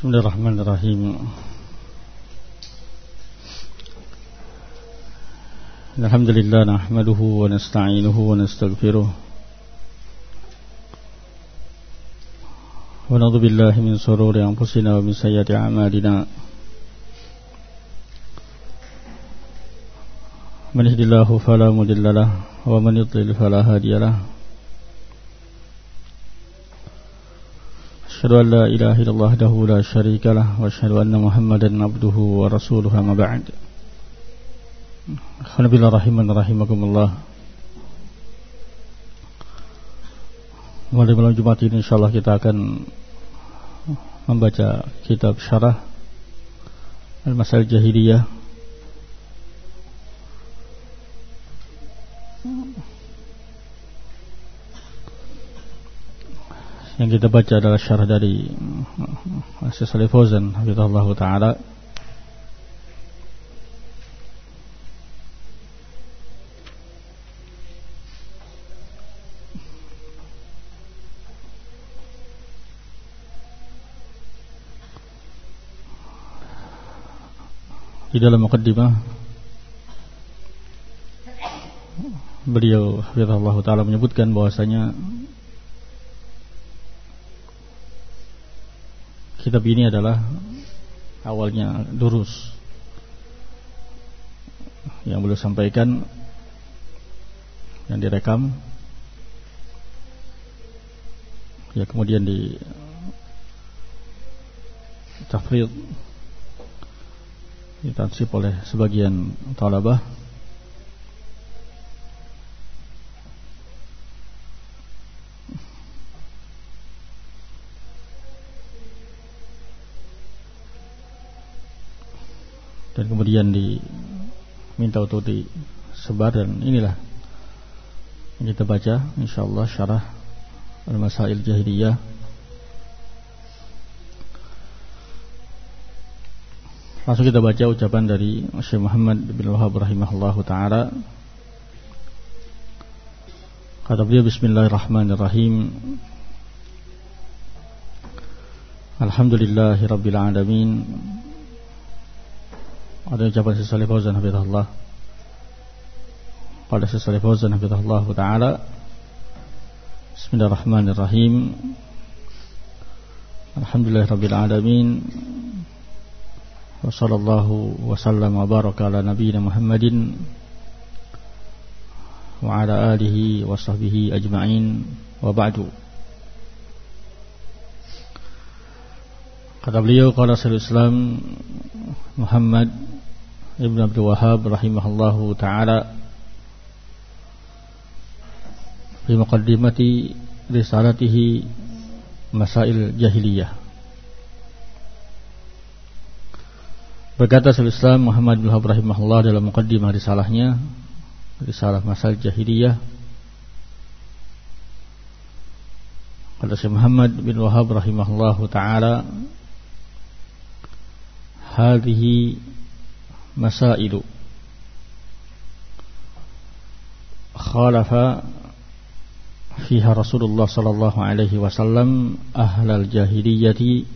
بسم الله الرحمن الرحيم. الحمد لله نحمده ونستعينه ونستغفره. ونعوذ بالله من شرور أنفسنا ومن سيئات أعمالنا. من يهد الله فلا مضل له ومن يضلل فلا هادي له. أشهد أن لا إله إلا الله وحده لا شريك له وأشهد أن محمدا عبده ورسوله أما بعد بالله رحمنا رحمكم Mulai malam Jumat ini insya Allah kita akan membaca kitab syarah al-masal Jahiliyah yang kita baca adalah syarah dari Syekh Salih Fauzan hafizahullah taala. Di dalam mukaddimah beliau hafizahullah taala menyebutkan bahwasanya kitab ini adalah awalnya durus yang beliau sampaikan yang direkam ya kemudian di tafrid ditansip oleh sebagian talabah dan kemudian diminta untuk disebar dan inilah yang kita baca insyaallah syarah al-masail jahiliyah Langsung kita baca ucapan dari Syekh Muhammad bin Wahab rahimahullah taala. Kata beliau Bismillahirrahmanirrahim. Alhamdulillahirabbil alamin. Ada ucapan Syekh Saleh Fauzan hafizahullah. Pada Syekh Saleh Fauzan hafizahullah taala. Bismillahirrahmanirrahim. Alhamdulillahirabbil alamin. وصلى الله وسلم وبارك على نبينا محمد وعلى آله وصحبه أجمعين وبعد Kata beliau Qala Islam Muhammad Ibn Abdul Wahab rahimahullahu taala fi muqaddimati risalatihi Masail Jahiliyah. Berkata Syaikhul Islam Muhammad bin Wahab rahimahullah dalam mukaddimah risalahnya Risalah Masail Jahiliyah. Kata Syekh Muhammad bin Wahab rahimahullah taala hadhihi masailu khalafa fiha Rasulullah sallallahu alaihi wasallam ahlal jahiliyati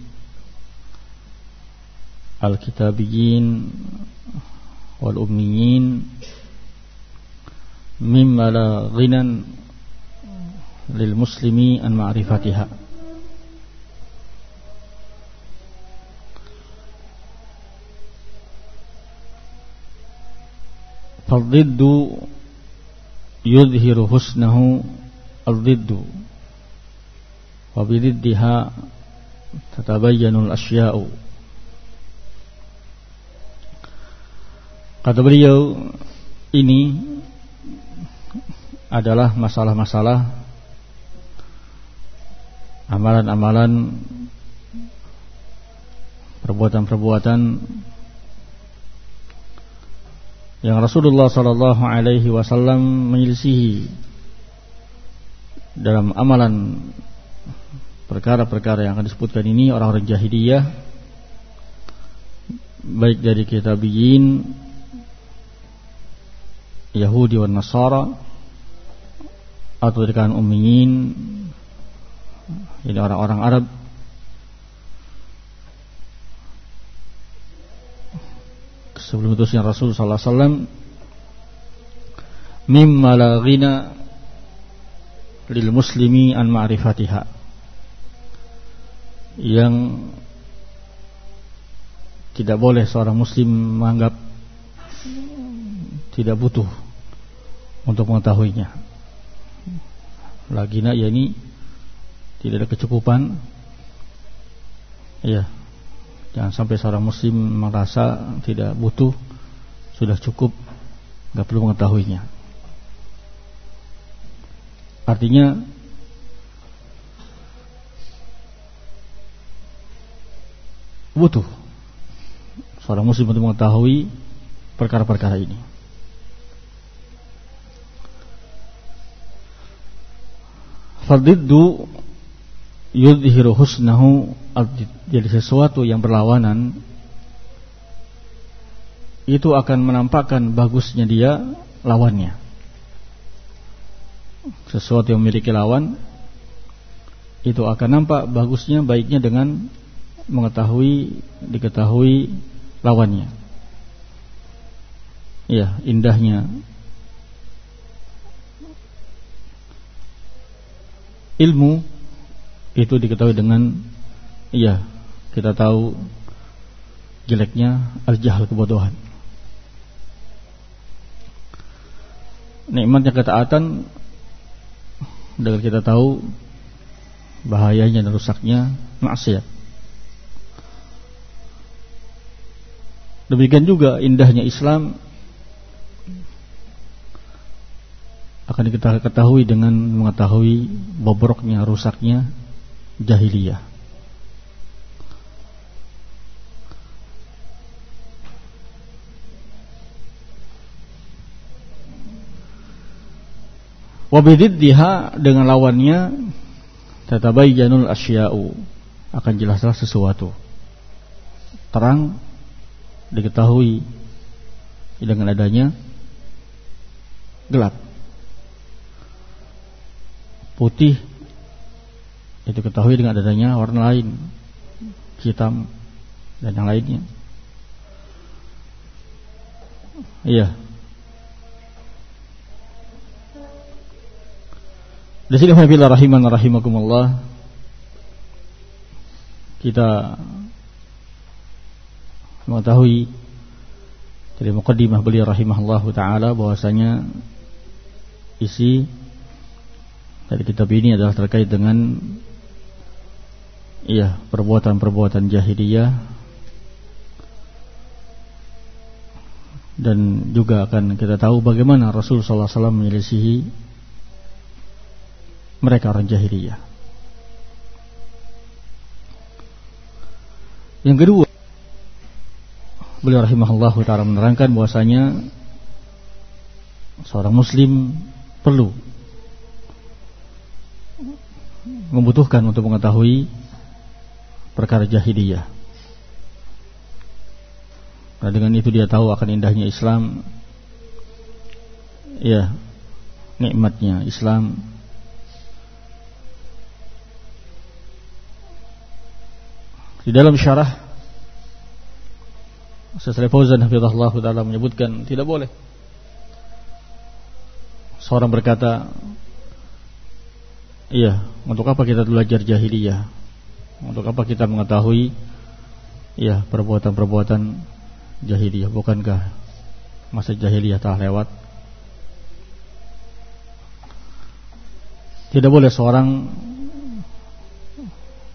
al-kitabiyin wal ummiyin mimma la ghinan lil muslimi an ma'rifatiha Al-Diddu yudhiru husnahu al-Diddu Wabididdiha tatabayyanul asya'u Kata beliau ini adalah masalah-masalah amalan-amalan perbuatan-perbuatan yang Rasulullah Sallallahu Alaihi Wasallam menyelisihi dalam amalan perkara-perkara yang akan disebutkan ini orang-orang jahiliyah baik dari kitabiyin Yahudi dan Nasara atau dari kalangan ummiyin ini orang-orang Arab sebelum utusnya Rasul sallallahu alaihi wasallam mimma la ghina lil muslimi an ma'rifatiha yang tidak boleh seorang muslim menganggap tidak butuh untuk mengetahuinya. Lagina ya ini tidak ada kecukupan. Ya. Jangan sampai seorang muslim merasa tidak butuh sudah cukup nggak perlu mengetahuinya. Artinya butuh seorang muslim untuk mengetahui perkara-perkara ini. Fadiddu yudhiru husnahu jadi sesuatu yang berlawanan itu akan menampakkan bagusnya dia lawannya. Sesuatu yang memiliki lawan itu akan nampak bagusnya baiknya dengan mengetahui diketahui lawannya. Ya indahnya. Ilmu itu diketahui dengan ya kita tahu jeleknya al-jahal kebodohan nikmatnya ketaatan dengan kita tahu bahayanya dan rusaknya maksiat. Demikian juga indahnya Islam akan kita ketahui dengan mengetahui bobroknya, rusaknya jahiliyah. Wabididdiha dengan lawannya tatabayyanul asya'u akan jelaslah sesuatu. Terang diketahui dengan adanya gelap. Putih itu ketahui dengan adanya warna lain, hitam dan yang lainnya. Iya, Di sini Alhamdulillah rahiman rahimakumullah kita mengetahui dari mukaddimah beliau rahimahullahu taala bahwasanya isi dari kitab ini adalah terkait dengan iya perbuatan-perbuatan jahiliyah dan juga akan kita tahu bagaimana Rasul sallallahu alaihi wasallam menyelisihi mereka orang jahiliyah. Yang kedua, beliau rahimahullah taala menerangkan bahwasanya seorang muslim perlu membutuhkan untuk mengetahui perkara jahiliyah. Nah, dengan itu dia tahu akan indahnya Islam. Ya, nikmatnya Islam Di dalam syarah Syekh Fauzan hafizahullah taala menyebutkan tidak boleh seorang berkata Iya, untuk apa kita belajar jahiliyah? Untuk apa kita mengetahui ya perbuatan-perbuatan jahiliyah? Bukankah masa jahiliyah telah lewat? Tidak boleh seorang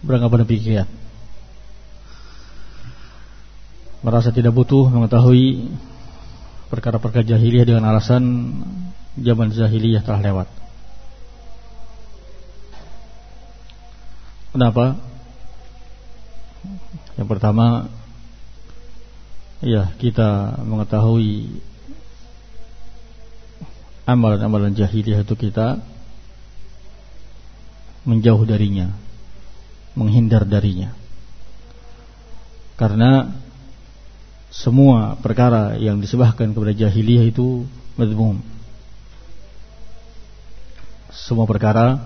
beranggapan demikian merasa tidak butuh mengetahui perkara-perkara jahiliyah dengan alasan zaman jahiliyah telah lewat. Kenapa? Yang pertama, ya kita mengetahui amalan-amalan jahiliyah itu kita menjauh darinya, menghindar darinya. Karena semua perkara yang disebahkan kepada jahiliyah itu madhmum. Semua perkara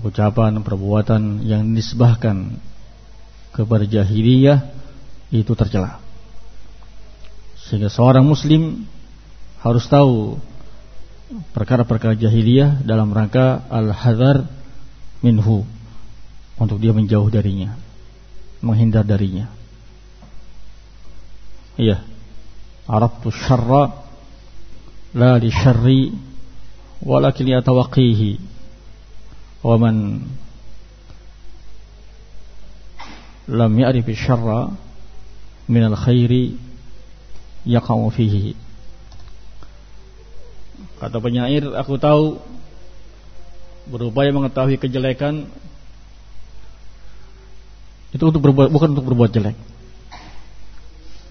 ucapan, perbuatan yang disebahkan kepada jahiliyah itu tercela. Sehingga seorang muslim harus tahu perkara-perkara jahiliyah dalam rangka al-hadar minhu untuk dia menjauh darinya, menghindar darinya. Iya. Arabtu syarra la li syarri walakin yatawaqihi. Wa man lam ya'rif syarra min al-khairi yaqa'u fihi. Kata penyair, aku tahu berupaya mengetahui kejelekan itu untuk berbuat bukan untuk berbuat jelek.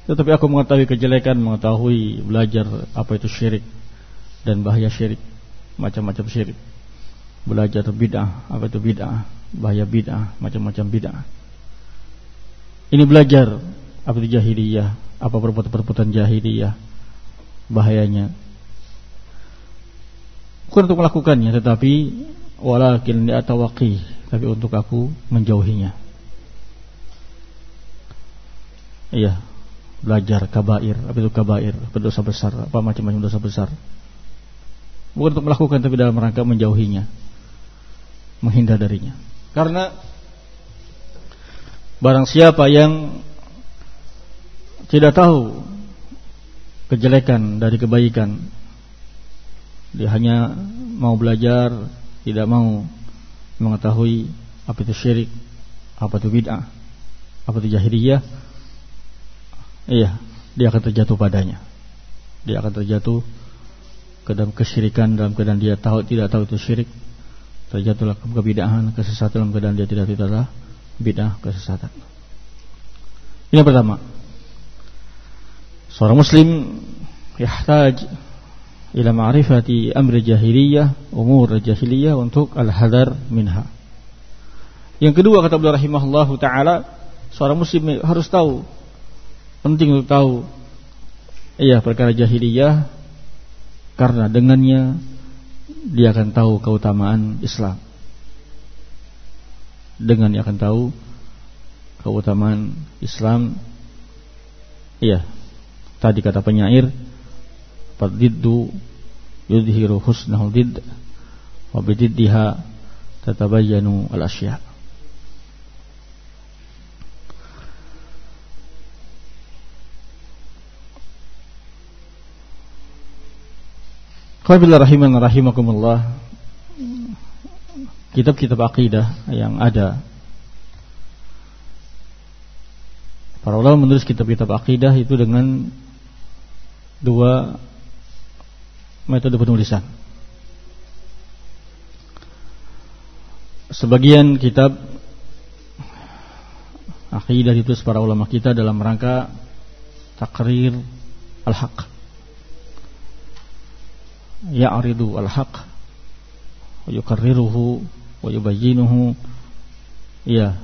Tetapi aku mengetahui kejelekan, mengetahui belajar apa itu syirik dan bahaya syirik, macam-macam syirik. Belajar bid'ah, apa itu bid'ah, bahaya bid'ah, macam-macam bid'ah. Ini belajar apa itu jahiliyah, apa perbuatan-perbuatan jahiliyah, bahayanya. Bukan untuk melakukannya, tetapi walakin li'atawaqih, tapi untuk aku menjauhinya. Iya, belajar kabair, apa itu kabair, berdosa besar, apa macam-macam dosa besar. Bukan untuk melakukan tapi dalam rangka menjauhinya, menghindar darinya. Karena barang siapa yang tidak tahu kejelekan dari kebaikan, dia hanya mau belajar, tidak mau mengetahui apa itu syirik, apa itu bid'ah, apa itu jahiliyah, Iya, dia akan terjatuh padanya. Dia akan terjatuh ke dalam kesyirikan dalam keadaan dia tahu tidak tahu itu syirik. Terjatuhlah ke kebidahan, kesesatan dalam keadaan dia tidak tahu adalah bidah kesesatan. Ini yang pertama. Seorang muslim yahtaj ila ma'rifati amri jahiliyah, umur jahiliyah untuk al-hadar minha. Yang kedua kata beliau rahimahullahu taala, seorang muslim harus tahu Penting untuk tahu Iya perkara jahiliyah Karena dengannya Dia akan tahu keutamaan Islam Dengan dia akan tahu Keutamaan Islam. Iya Tadi kata penyair Fadiddu Yudhiru husnahul did Wabididdiha Tatabayyanu al-asya' Qabilillah rahiman rahimakumullah Kitab-kitab akidah yang ada. Para ulama menulis kitab-kitab akidah itu dengan Dua Metode penulisan. Sebagian kitab Akidah itu para ulama kita dalam rangka Takrir Al-Haq. Ya'ridu al-haq yukarriruhu wa yubayyinuhu ya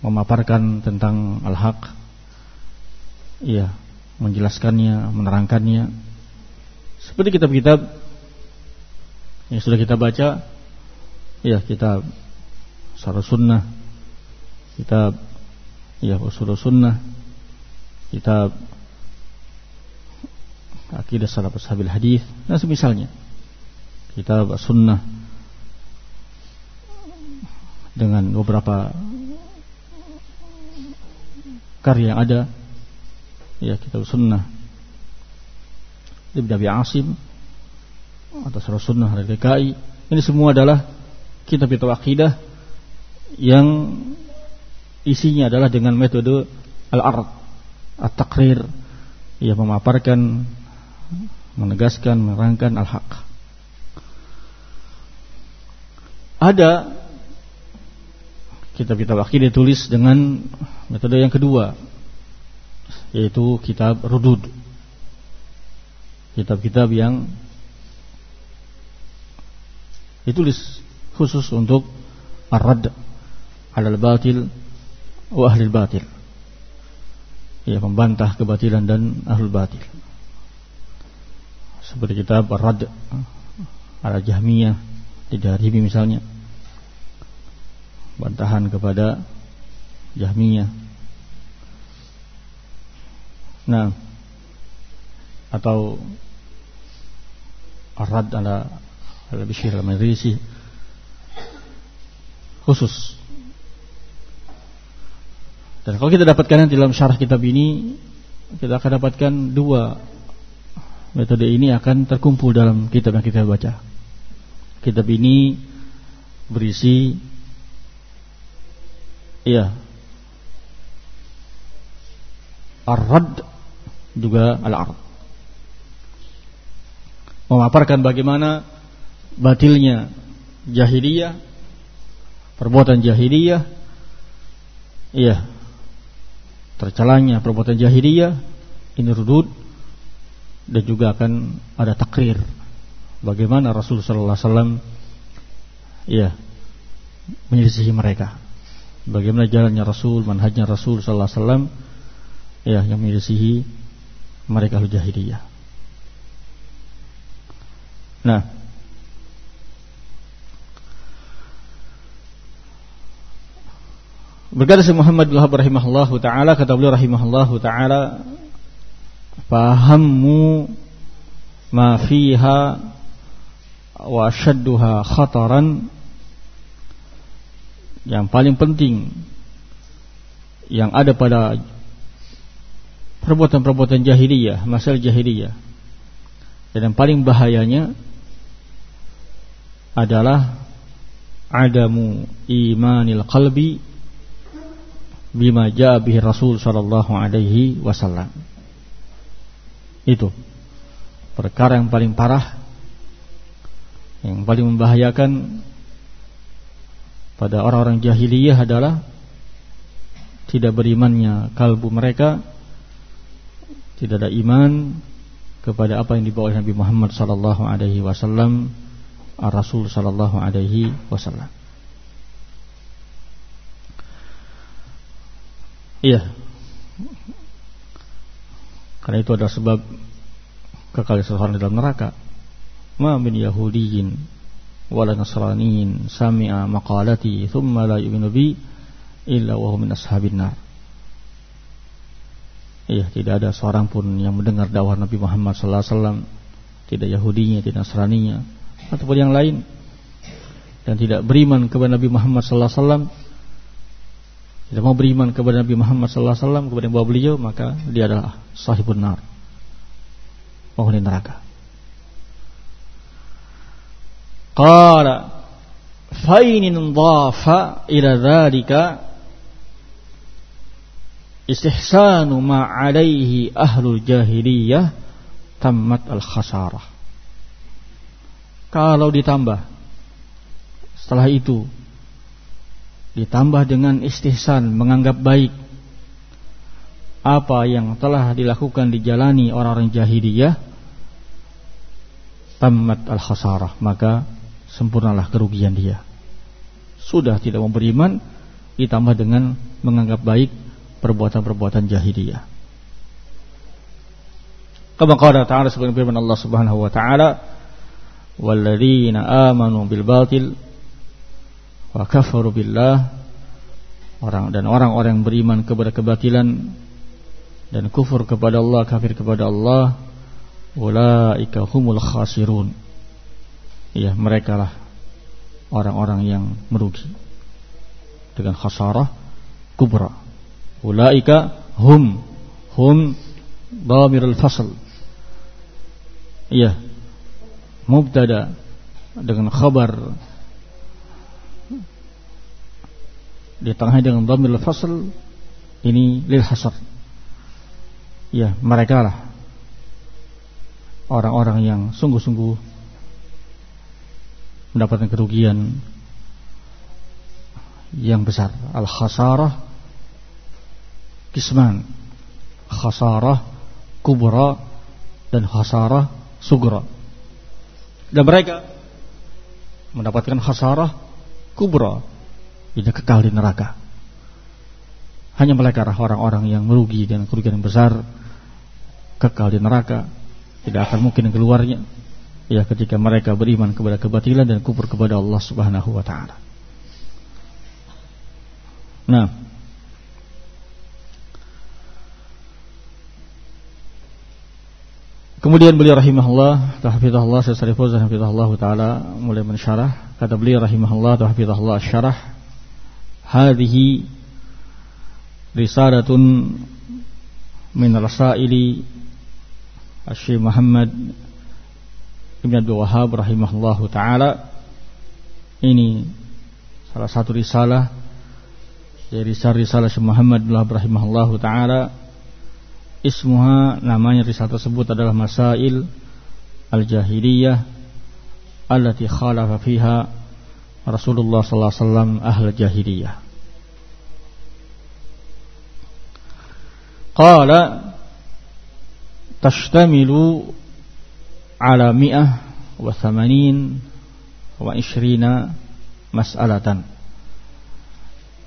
memaparkan tentang al-haq. Ya menjelaskannya menerangkannya. Seperti kitab-kitab yang sudah kita baca. Ya kitab Sarah Sunnah. Kitab ya Usul Sunnah. Kitab akidah salafus sahabil hadis dan semisalnya. Kita sunnah dengan beberapa karya yang ada. Ya kita sunnah. Ibn Abi Asim atau Sarah Sunnah dari DKI ini semua adalah kitab-kitab akidah yang isinya adalah dengan metode al-ard at-taqrir. Ya memaparkan menegaskan, menerangkan al-haq. Ada kitab-kitab akidah ditulis dengan metode yang kedua yaitu kitab rudud. Kitab-kitab yang ditulis khusus untuk ar-radd al batil wa ahli batil. Ya, membantah kebatilan dan ahlul batil seperti kitab Ar-Rad ala Jahmiyah di Darimi misalnya bantahan kepada Jahmiyah. Nah atau arad ala al-bishir al-madrisi khusus. Dan kalau kita dapatkan di dalam syarah kitab ini kita akan dapatkan dua metode ini akan terkumpul dalam kitab yang kita baca. Kitab ini berisi ya ar-rad juga al-ard. Memaparkan bagaimana batilnya jahiliyah, perbuatan jahiliyah, iya, tercelanya perbuatan jahiliyah, ini rudud dan juga akan ada takrir. Bagaimana Rasulullah sallallahu alaihi wasallam iya menyelisihi mereka. Bagaimana jalannya Rasul, manhajnya Rasul sallallahu alaihi wasallam ya yang menyelisihi mereka jahiliyah. Nah, Berkata si Muhammad bin Wahab taala kata beliau rahimahullah taala fahammu ma fiha wa shadduha khataran yang paling penting yang ada pada perbuatan-perbuatan jahiliyah, masalah jahiliyah. Dan yang paling bahayanya adalah adamu imanil qalbi bima jaa bihi Rasul sallallahu alaihi wasallam. Itu perkara yang paling parah yang paling membahayakan pada orang-orang jahiliyah adalah tidak berimannya kalbu mereka tidak ada iman kepada apa yang dibawa oleh Nabi Muhammad sallallahu alaihi wasallam Rasul sallallahu alaihi wasallam. Iya. Karena itu adalah sebab kekal seseorang dalam neraka. Ma min yahudiyin wala nasraniyin sami'a maqalati thumma la yu'minu bi illa wa min ashabin nar. Iya, tidak ada seorang pun yang mendengar dakwah Nabi Muhammad wasallam, tidak Yahudinya, tidak Nasraninya, ataupun yang lain. Dan tidak beriman kepada Nabi Muhammad wasallam. Tidak mau beriman kepada Nabi Muhammad wasallam kepada yang beliau maka dia adalah sahibun nar. Penghuni neraka qala fa in dhafa ila dhalika istihsanu ma alaihi ahlul jahiliyah tammat al khasarah kalau ditambah setelah itu ditambah dengan istihsan menganggap baik apa yang telah dilakukan dijalani orang-orang jahiliyah tamat al khasarah maka sempurnalah kerugian dia. Sudah tidak mau beriman ditambah dengan menganggap baik perbuatan-perbuatan jahiliyah. Kama qala ta'ala sebagaimana firman Allah Subhanahu wa taala walladzina amanu bil batil wa kafaru billah. Orang dan orang-orang yang beriman kepada kebatilan dan kufur kepada Allah kafir kepada Allah ulaika humul khasirun ya mereka lah orang-orang yang merugi. Dengan khasarah kubra. Ulaika hum hum dhamirul fasl. Iya mubtada dengan khabar. Di tengah dengan dhamir fasl ini lil hasar ya mereka lah orang-orang yang sungguh-sungguh mendapatkan kerugian yang besar. Al khasarah kisman khasarah kubra dan khasarah sugra. Dan mereka mendapatkan khasarah kubra. Ini kekal di neraka. Hanya mereka orang-orang yang merugi dan kerugian yang besar. Kekal di neraka. Tidak akan mungkin keluarnya ya ketika mereka beriman kepada kebatilan dan kufur kepada Allah Subhanahu wa taala. Nah, Kemudian beliau rahimahullah, tahfidahullah, Syekh Fauzan hafizahullah taala mulai mensyarah, kata beliau rahimahullah, tahfidahullah syarah, hadhihi risalatun min rasaili Syekh Muhammad Ibn Abdul Wahab rahimahullah taala. Ini salah satu risalah dari risalah Syekh Muhammad bin taala ismuha namanya risalah tersebut adalah Masail Al-Jahiliyah allati khalafa fiha Rasulullah sallallahu alaihi wasallam ahl jahiliyah. Qala tashtamilu ala mi'ah wa thamanin wa ishrina mas'alatan.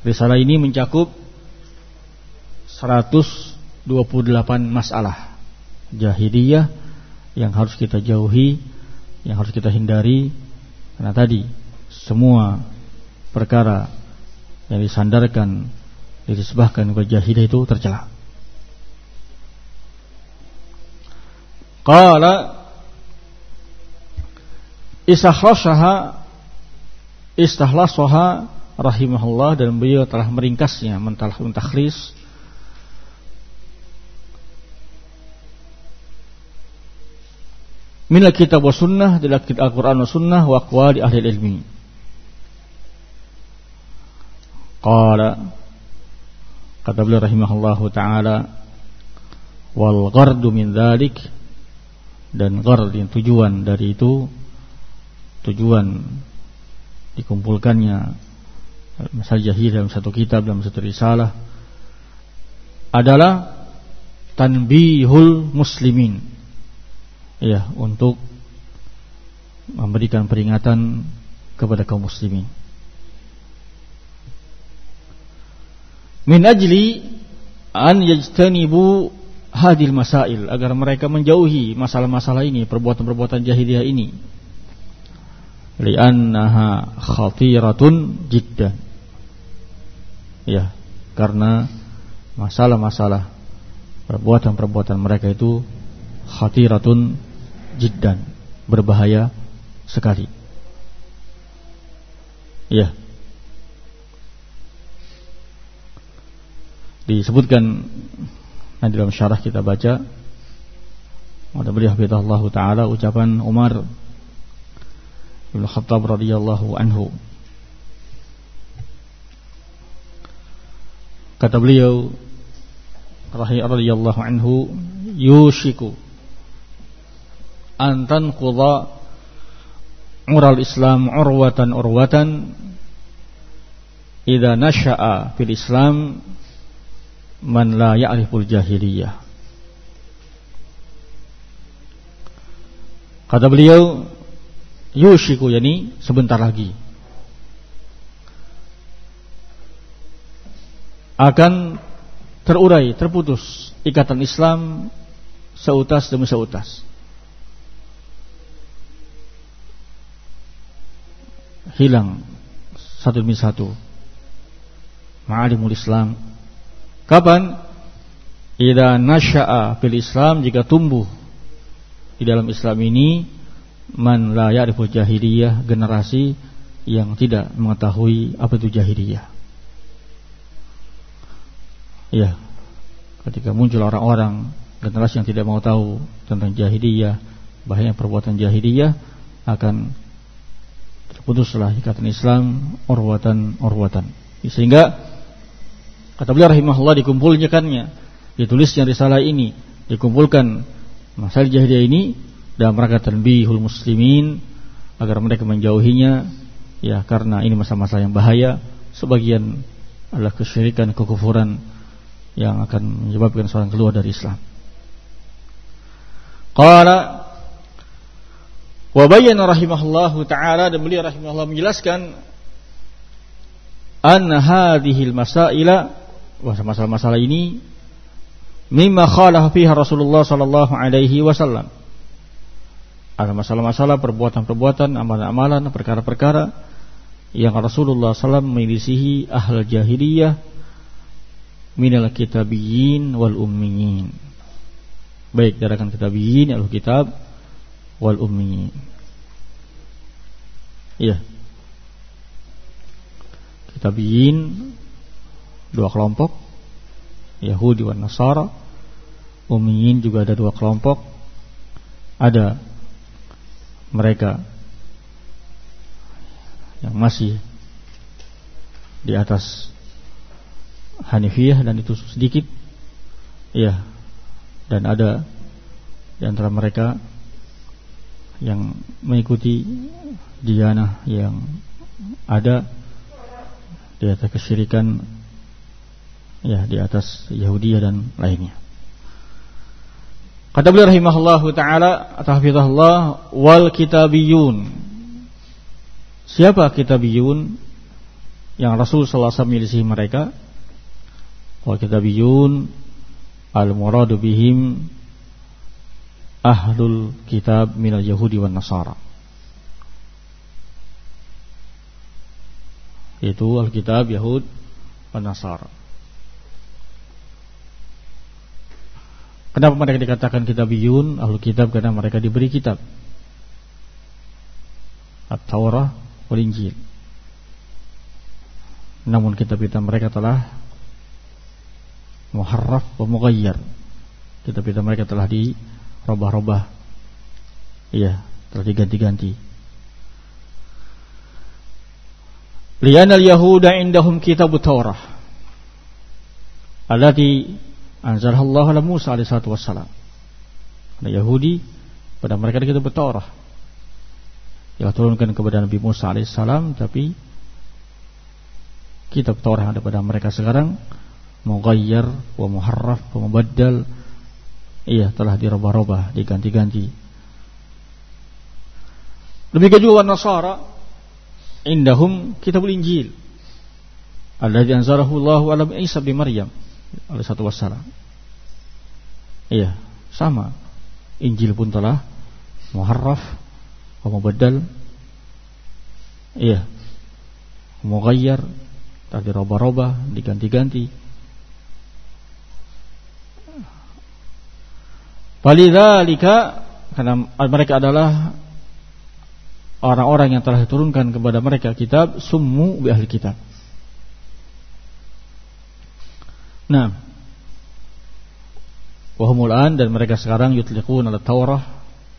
Risalah ini mencakup 100 28 masalah jahiliyah yang harus kita jauhi, yang harus kita hindari karena tadi semua perkara yang disandarkan disebahkan ke jahiliyah itu tercela. Qala istakhlasaha istakhlasaha rahimahullah dan beliau telah meringkasnya mentakhlis minal kitab wa sunnah dari Al-Quran wa sunnah wa aqwali ahli ilmi. Qala kata beliau rahimahullahu taala wal ghardu min dhalik dan yang tujuan dari itu tujuan dikumpulkannya masalah jahil dalam satu kitab dalam satu risalah adalah tanbihul muslimin ya untuk memberikan peringatan kepada kaum muslimin. Min ajli an yajtanibu hadil masail agar mereka menjauhi masalah-masalah ini, perbuatan-perbuatan jahiliyah ini. Li'annaha khatiratun jiddan. Ya, karena masalah-masalah perbuatan-perbuatan mereka itu khatiratun jiddan berbahaya sekali. Ya. Disebutkan nah dalam syarah kita baca ada beliau Allah taala ucapan Umar bin Khattab radhiyallahu anhu. Kata beliau radhiyallahu anhu yushiku antan kuda ural Islam urwatan urwatan idza nasha'a fil Islam man la ya'riful jahiliyah. Kata beliau yushiku yani sebentar lagi. Akan terurai terputus ikatan Islam seutas demi seutas. Hilang satu demi satu. Ma'alimul Islam. Kapan? Idza nasya'a fil Islam jika tumbuh di dalam Islam ini man la ya'rifu jahiliyah generasi yang tidak mengetahui apa itu jahiliyah. Ya ketika muncul orang-orang generasi yang tidak mau tahu tentang jahiliyah bahaya perbuatan jahiliyah akan putuslah ikatan Islam orwatan orwatan sehingga kata beliau rahimahullah dikumpulkannya ditulisnya risalah ini dikumpulkan masalah jahiliyah ini dalam rangka tanbihul muslimin agar mereka menjauhinya. Ya karena ini masa-masa yang bahaya. Sebagian adalah kesyirikan kekufuran yang akan menyebabkan seorang keluar dari Islam. Qala Wa bayyana rahimahullahu taala dan beliau rahimahullah menjelaskan anna hadhil masaila masalah-masalah ini mimma khalafa fiha Rasulullah sallallahu alaihi wasallam. Ada masalah-masalah perbuatan-perbuatan, amalan-amalan, perkara-perkara yang Rasulullah SAW memilisihi ahl jahiliyah minal kitabiyyin wal ummiyin baik dari kalangan kitabiyin al kitab wal ummi iya. Kitabiyin dua kelompok. Yahudi dan Nasara. Ummiyin juga ada dua kelompok. Ada mereka yang masih di atas Hanifiyah dan itu sedikit ya dan ada di antara mereka yang mengikuti diana yang ada di atas kesyirikan ya di atas Yahudi dan lainnya. Kata beliau rahimahullah taala atau hafizahullah wal kitabiyun. Siapa kitabiyun yang Rasul wasallam milisi mereka? Wal kitabiyun al muradu bihim ahlul kitab minal yahudi wan nasara. Itu Alkitab Yahud dan Nasara. Kenapa mereka dikatakan kitabiyun, ahlu kitab karena mereka diberi kitab. At-Taurah wal Injil. Namun kitab-kitab mereka telah muharraf wa. Kitab-kitab mereka telah dirubah-rubah. Iya, telah diganti-ganti. Lianal Yahuda indahum kitab Taurah. Allati anzalallahu ala Musa alaihi salatu wassalam. Ada Yahudi pada mereka kita bertorah yang turunkan kepada Nabi Musa alaihissalam tapi Taurat yang ada pada mereka sekarang. Mughayyar wa muharraf wa mubaddal. Iya telah dirubah-rubah diganti-ganti. Demikian juga Nasara. Indahum kitabul Injil. Alladzi anzalahu Allah ala Isa bin Maryam satu wassalam. Iya, sama. Injil pun telah muharraf, mubaddal. Iya. Mughayyar, tadi roba-roba, diganti-ganti. Walidzalika karena mereka adalah orang-orang yang telah diturunkan kepada mereka kitab summu bi ahli kitab. Nah, wahumul an dan mereka sekarang yutliqun ala Taurah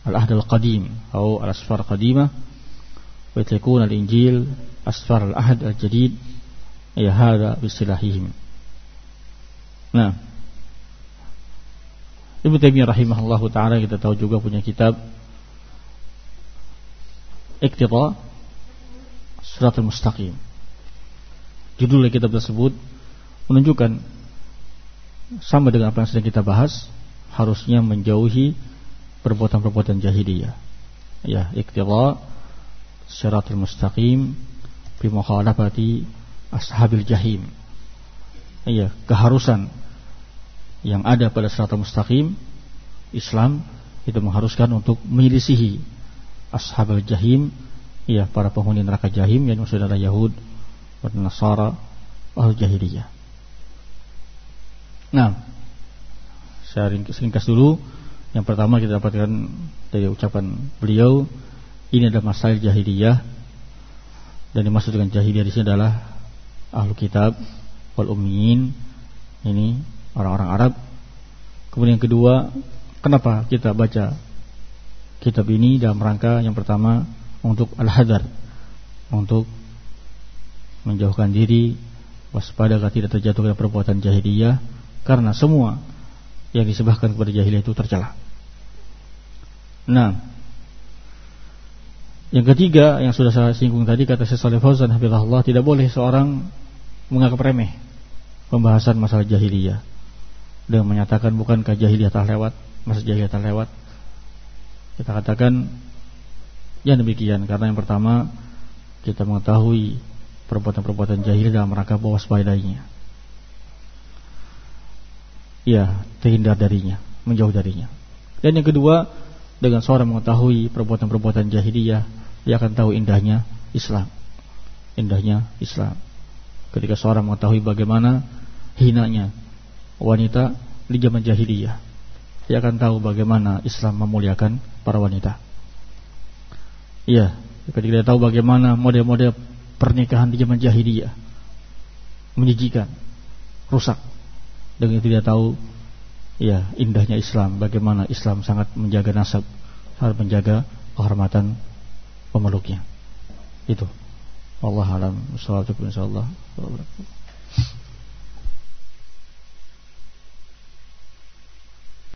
al-ahd al-qadim atau al-asfar qadimah wa yutliqun al-injil asfar al-ahd al-jadid ya hada bisilahihim. Nah, Ibnu Taimiyah rahimahullahu taala kita tahu juga punya kitab Iqtida Suratul Mustaqim. Judul kitab tersebut menunjukkan sama dengan apa yang sedang kita bahas harusnya menjauhi perbuatan-perbuatan jahiliyah. Ya iktidha syaratul mustaqim fi mukhalafati ashabil jahim. Ya keharusan yang ada pada syaratul mustaqim Islam itu mengharuskan untuk menyelisihi ashabul jahim ya para penghuni neraka jahim yang maksudnya adalah Yahud dan Nasara al jahiliyah Nah, saya ringkas dulu. Yang pertama kita dapatkan dari ucapan beliau, ini adalah masalah jahiliyah dan dimaksud dengan jahiliyah di sini adalah ahlu kitab wal ummiin ini orang-orang Arab. Kemudian yang kedua, kenapa kita baca kitab ini dalam rangka yang pertama untuk al-hadar, untuk menjauhkan diri waspada agar tidak terjatuh ke perbuatan jahiliyah karena semua yang disebahkan kepada jahiliyah itu tercela. Nah, yang ketiga yang sudah saya singgung tadi kata Syekh Saleh Fauzan Allah tidak boleh seorang menganggap remeh pembahasan masalah jahiliyah dengan menyatakan bukankah jahiliyah telah lewat, masa jahiliyah telah lewat. Kita katakan ya demikian karena yang pertama kita mengetahui perbuatan-perbuatan jahiliyah dalam rangka bahwa sebagainya ya terhindar darinya, menjauh darinya. Dan yang kedua, dengan seorang mengetahui perbuatan-perbuatan jahiliyah, dia akan tahu indahnya Islam. Indahnya Islam. Ketika seorang mengetahui bagaimana hinanya wanita di zaman jahiliyah. dia akan tahu bagaimana Islam memuliakan para wanita. Iya, ketika dia tahu bagaimana model-model pernikahan di zaman jahiliyah menjijikan, rusak. Dengan dia tahu ya indahnya Islam, bagaimana Islam sangat menjaga nasab, sangat menjaga kehormatan pemeluknya. Itu. Allah alam. Assalamualaikum warahmatullahi wabarakatuh.